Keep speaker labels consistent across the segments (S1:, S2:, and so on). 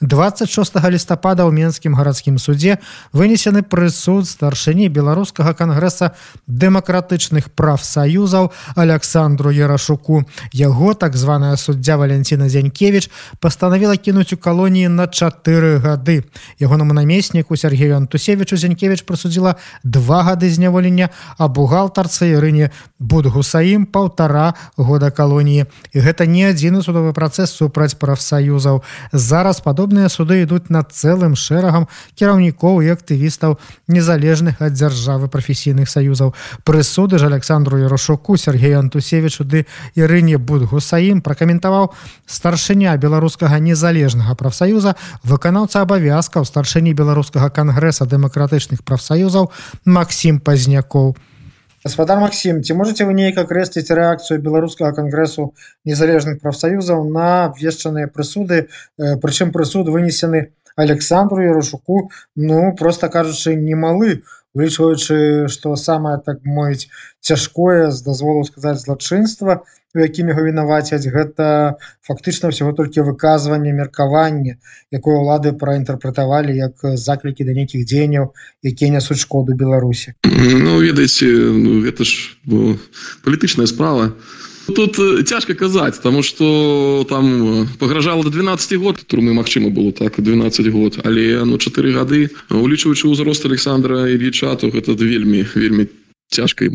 S1: 26 лістапада ў менскім гарадскім судзе вынесены прысуд старшыні беларускага кангрэса дэмакратычных прафсаюзаў александру ярашуку яго так званая суддзя валенціна зянькевич пастанавіла кінуць у калоніі на чатыры гады ягонаму намесніку сергею антусевичу зянькевич прысудзіла два гады зняволення а бухгалтарцы ірыне будгусаім паўтара года калоніі і гэта не адзіны судовы працэс супраць прафсаюзаў зараз падобна падобныя суды ідуць над цэлым шэрагам кіраўнікоў і актывістаў незалежных ад дзяржавы прафесійных саюзаў. Прысуды ж александру ярошуку Сергею антусевичу ды ірыне будгусаім пракаментаваў старшыня беларускага незалежнага прафсаюза выканаўца абавязкаў старшыні беларускага кангрэса дэмакратычных прафсаюзаў Макссім пазнякоў
S2: гаспадар Макссім ці можете вы неяк акрэсліць рэакцыю беларускага кангрэсу незалежных прафсаюзаў на абвешчаныя прысуды прычым прысуд вынесены александру ярушуку ну просто кажучы немалы улічваючы што самае так моіць цяжкое з дазволу сказаць злачынства якімі яго вінавацяць гэта фактычна ўсяго толькі выказванне меркавання якое ўлады праінтэрпрэтавалі як заклікі да нейкіх дзеянняў якія нясуць шкоду беларусі.
S3: Ну ведаеце ну, гэта ж ну, палітычная справа тут цяжка казаць тому что там пагражала до 12 год турмы Мачыма было так 12 год. Але ну 4 гады улічваючы ўзрост александра ильича то гэта вельмі вельмі цяжкай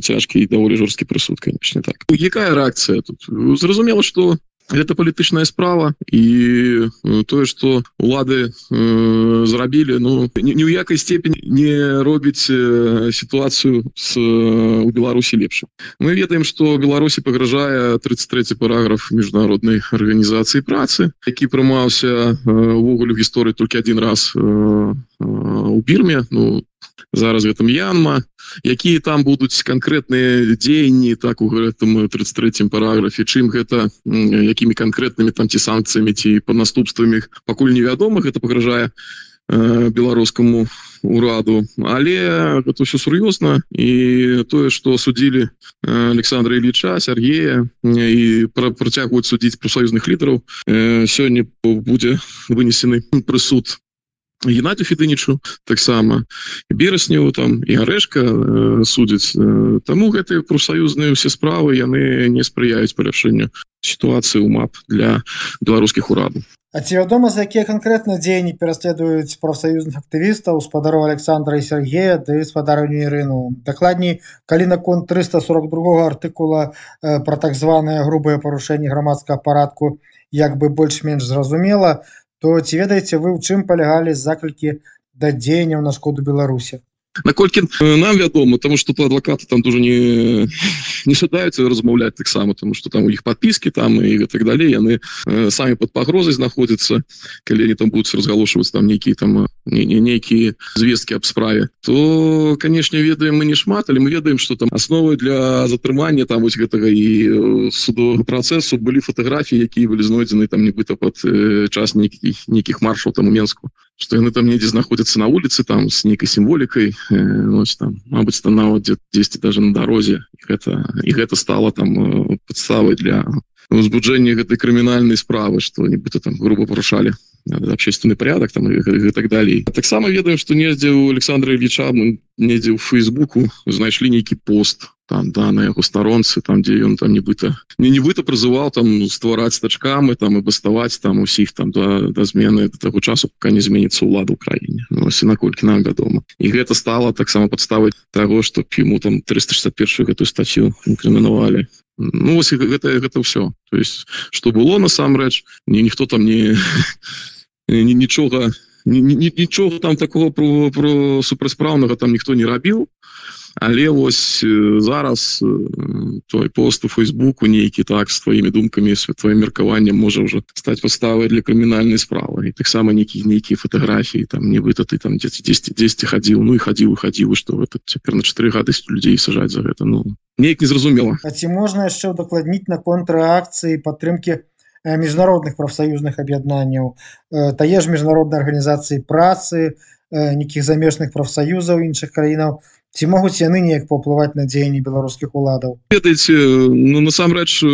S3: цяжкі і даволі жорсткі прысуд конечно так. Якая реакцыя тут? Зразумела что это палітычная справа і тое что улады э, зрабілі ну ні ў якай степені не робіць э, сітуацыю с у беларусі лепшым мы ведаем что беларусі пагражае 33 параграф міжнароднай арганізацыі працы які прымаўся увогуле в гісторыі толькі один раз э, э, у бірме ну зараз гэтым янма якія там будуць канкрэтныя дзеянні так у гэтым 33 параграфе чым гэта якімі канкрэтнымі там ці санкцыямі ці по наступствамі пакуль невядома гэта пагражае э, беларускаму ураду але гэта все сур'ёзна і тое что судзілі александра ильича сергея і працягваюць судзіць прафсаюзных лідараў э, сёння будзе вынесены прысуд Геннадию Федынічу таксама. Берасневу там і арэшка э, судзяць. Таму гэтыя прафсаюзныя ўсе справы яны не спрыяюць паляшэнню сітуацыі ў мап для беларускіх урадаў.
S2: А ці вядома за якія канкрэтна дзеянні пераследуюць прафсаюзных актывістаў спадару Александра і Сергея ды спадарню Ірыну дакладней калі наконт 342 артыкула э, про так званыя грубыя парушэнні грамадскага парадку як бы больш-менш зразумела то то ці ведаеце вы ў чым палягалі заклікі да дзеянняў на шкоду беларусі
S3: наколькі нам вядома тому что то адвокаты там тоже не не шатаюцца размаўляць таксама тому что там у іх подпіски там і так далей яны э, самі под пагрозай знаходзяцца калі они там будуць разгалошваць там нейкіе там не, не нейкія звесткі аб справе то канешне ведаем мы не шмат але мы ведаем что там асновы для затрымання там вось гэтага і судового працэсу былі фотографіі якія былі знойдзены там нібыта под э, час нейкіх нейкіх маршаў там у менску что яны там недзе знаходзяцца на улице там с нейкай сімволікай э, ночь там мабыць там нават 10 даже на дарозе гэта і гэта стало там э, подставай для узбуджэння гэтай крымінальнай справы что нібыта там грубо парушалі общественный порядок там и, и так далее. Таксама ведаем что недзе у александра ильича недзе у фейсбуку знайшлі нейкі пост там да на яго старонцы там дзе ён там нібыта не нібыта прызываў там ствараць тачкамы там і баставаць там усіх там да, да змены до таго часу пока не зменіцца ўлада ў краіне ну, наколькі нам вядома і гэта стало таксама падставаць того что ему там 361 гэтую статью крымінавалі Ну вось гэта гэта ўсё то есть что было насамрэч не ніхто там не нічога нічога там такого про про супрацьпраўнага там ніхто не рабіў але вось зараз той пост у фейсбуку нейкі так с твоими думкамі святвоим меркаваннем можа уже стаць паставай для крымінальнай справы і таксама нейкі нейкія фотографіі там нібыта ты там 10 10 10 хадзіў ну і хадзіў хадзіў что это цяпер на 4 гады людзей сажаць за гэта. Ну неяк незразумела
S2: А ці можна яшчэ удакладніць на контррэакцыі падтрымки міжнародных прафсаюзных аб'яднанняў? Тае ж міжнароднай арганізацыі працы нейкіх замежных прафсаюзаў іншых краінаў ці могуць яны неяк паўплываць на дзеянні беларускіх уладаў?
S3: Ведаеце ну насамрэч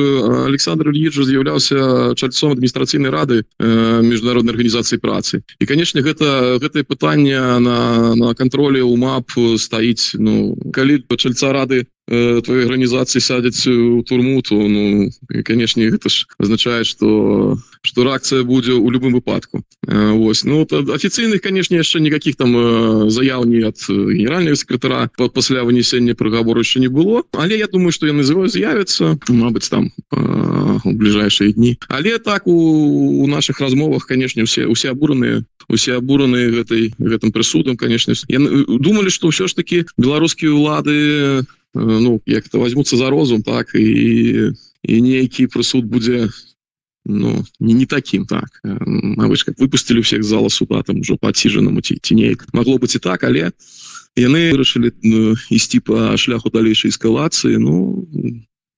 S3: Александр Ільіч з'яўляўся чальцом адміністрацыйнай рады міжнароднай арганізацыі працы. І канешне гэта гэтае пытанне на на кантролі у мап стаіць. Ну калі чальца рады твоей організацыі сядзяць у турму то ну канешне гэта ж азначае что что реакцыя будзе у любым выпадку. Вось ну офіцыйных конечно яшчэ никаких там заяў не ад генерального секретара пасля вынесення прыговору еще не было. Але я думаю что яны з'явятся Мабыць там у ближайшие дні але так у, у наших размовах конечно все усе абураныя усе абураныя гэтай гэтым прысудам конечно. Яны думали что ўсё ж таки беларускія улады ну як это возьмутся за розум так і і нейкі прысуд будзе ну не не таким так. Мабыць как выпустили всех зала суда там ужо подсижанному ці неяк могло быть і так але яны вырашылі ну, ісці по шляху далейшай эскалацыі ну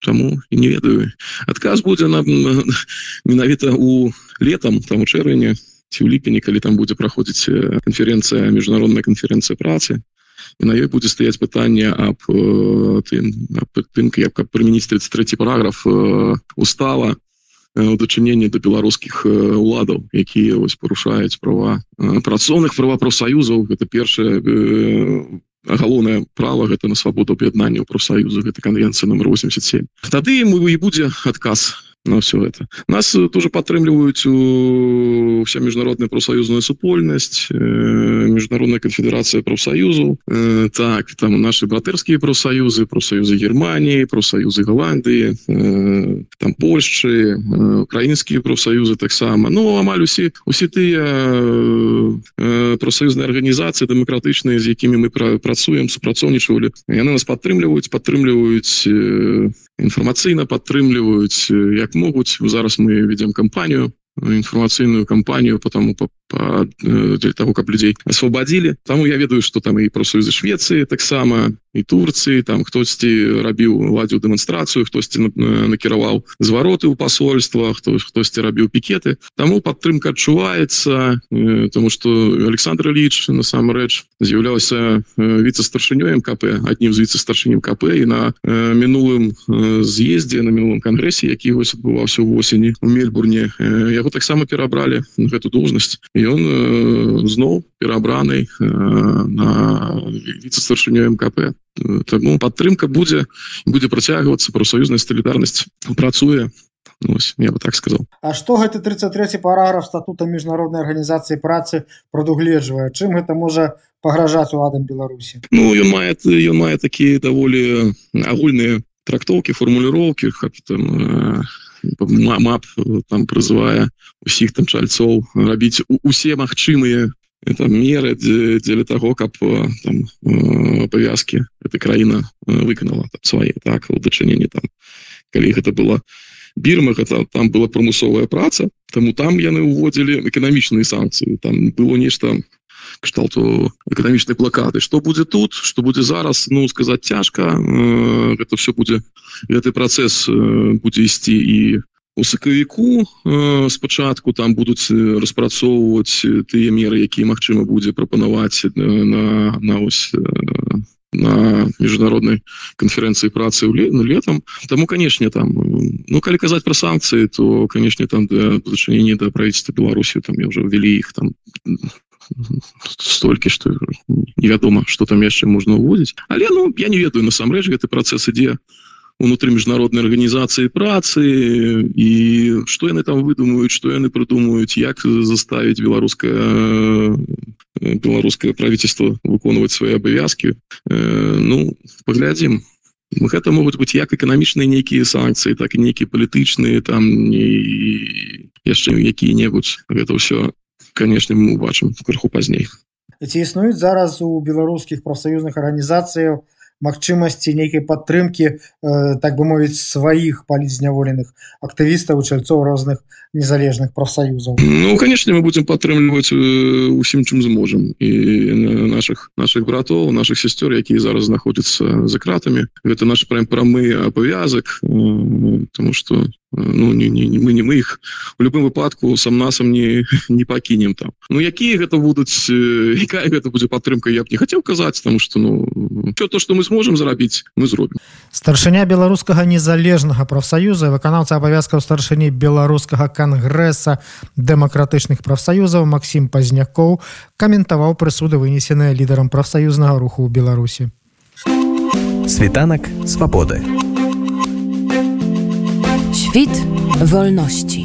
S3: Таму і не ведаю. Адказ будзе на менавіта у летом там у чэрвені ці ў ліпені калі там будзе праходзіць канференцыя міжнародная канференцыя працы. І на ёй будзе стаяць пытанне аб тым тым як каб прымяніць 33 параграф устава у дачыненні да беларускіх уладаў якія вось парушаюць права працоўных права профсаюзаў гэта першае галоўнае права гэта на свабоду аб'яднання ў профсаюзу гэта канвенцыя номер 87 тады мы і будзе адказ на все это. Нас тоже падтрымліваюць у вся міжнародная профсоюзная супольнасць міжнародная конфедерацыя профсоюзу так там наши братэрскія профсоюзы профсоюзы германии профсоюзы голландии там польши украінскія профсоюзы таксама. Ну амаль усе усе тыя профсоюзныя арганізацыі дэмакратычныя з якімі мы працуем супрацоўнічавалі яны нас падтрымліваюць падтрымліваюць інфармацыйна падтрымліваюць як могуць зараз мы ведем кампанію інфармацыйную кампанію потому по, по для того каб людзей освободили. Таму я ведаю что там і профсоюзы Швеции таксама і Турцыі там хтосьці рабіў ладзіў дэманстрацыю хтосьці накіраваў звароты ў посольствах хто хтосьці рабіў пікеты таму падтрымка адчуваецца тому что Александр Ильич насамрэч з'яўляўся віце-старшынёем КП аднім з віце-старшынем КП і на мінулым з'ездзе на мінулым кангрэсе які вось адбываўся ў восені у мельбурне яго таксама перабралі гэту должнасць і ён зноў перабраны на віце-старшынёем КП Таму падтрымка будзе будзе працягвацца прафсаюзная салідарнасць працуе Ось, я бы так сказал.
S2: А что гэта 33 параграф статута міжнароднай арганізацыі працы прадугледжвае? Чым гэта можа пагражаць уладам Беларусі?
S3: Ну ён мае ён мае такія даволі агульныя трактоўкі фармуліроўкі там мап там прызывае усіх там чальцоў рабіць усе магчымыя это меры дзеля того каб там павязки эта краіна выканала свае так у дачыненні там калі гэта было. Бірма гэта там была прамысовая праца таму там яны уводзілі эканамічныя санкцыі там было нешта кшталту эканамічнай блокады что будзе тут что будзе зараз ну сказаць цяжка. Это все будзе гэты працэс будзе ісці і у сакавіку э, спачатку. Там будуць распрацоўваць тыя меры якія магчыма будзе прапанаваць на на ось на міжнароднай канферэнцыі працы ў ну, летом таму канешне там ну калі казаць пра санкцыі то канешне там да дачынення да правительства беларусі там я уже ввели іх там столькі что невядома что там яшчэ можна уводзіць але ну я не ведаю насамрэч гэты працэс ідзе унутры міжнароднай арганізацыі працы і что яны там выдумаюць что яны прыдумаюць як заставіць беларускае беларускае правительство выконваць свои абавязки ну паглядзім гэта могуць быць як эканамічныя нейкія санкцыі так і нейкія палітычныя там не яшчэ якія-небудзь гэта ўсё конечно мы убачым крыху пазней
S2: ці існуюць зараз у беларускіх прафсаюзных арганізацыяў магчымасці нейкай падтрымкі э, так бы мовіць сваіх палітзняволеных актывістаў чальцоў розных незалежных прафсаюзаў.
S3: Ну конечно мы будем падтрымліваць э, усім чым зможам і наших наших братоў наших сестер якія зараз знаходзяцца за кратамі. Гэта наш прям прамы абавязак потому что ну не, не, не мы не мы их у любым выпадку сам насам не не пакінем там. Ну якія гэта будуць якая гэта будзе падтрымка я б не хацеў казаць тому что ну все то что мы сможем зарабіць мы зробім
S1: старшыня беларускага незалежнага прафсаюза выканаўца абавязкаў старшыні беларускага кангрэса дэмакратычных прафсаюзаў Макссім пазнякоў каментаваў прысуды вынесеныя лідарам прафсаюзнага руху ў беларусі
S4: Світанак свабоды.
S5: Świt wolności.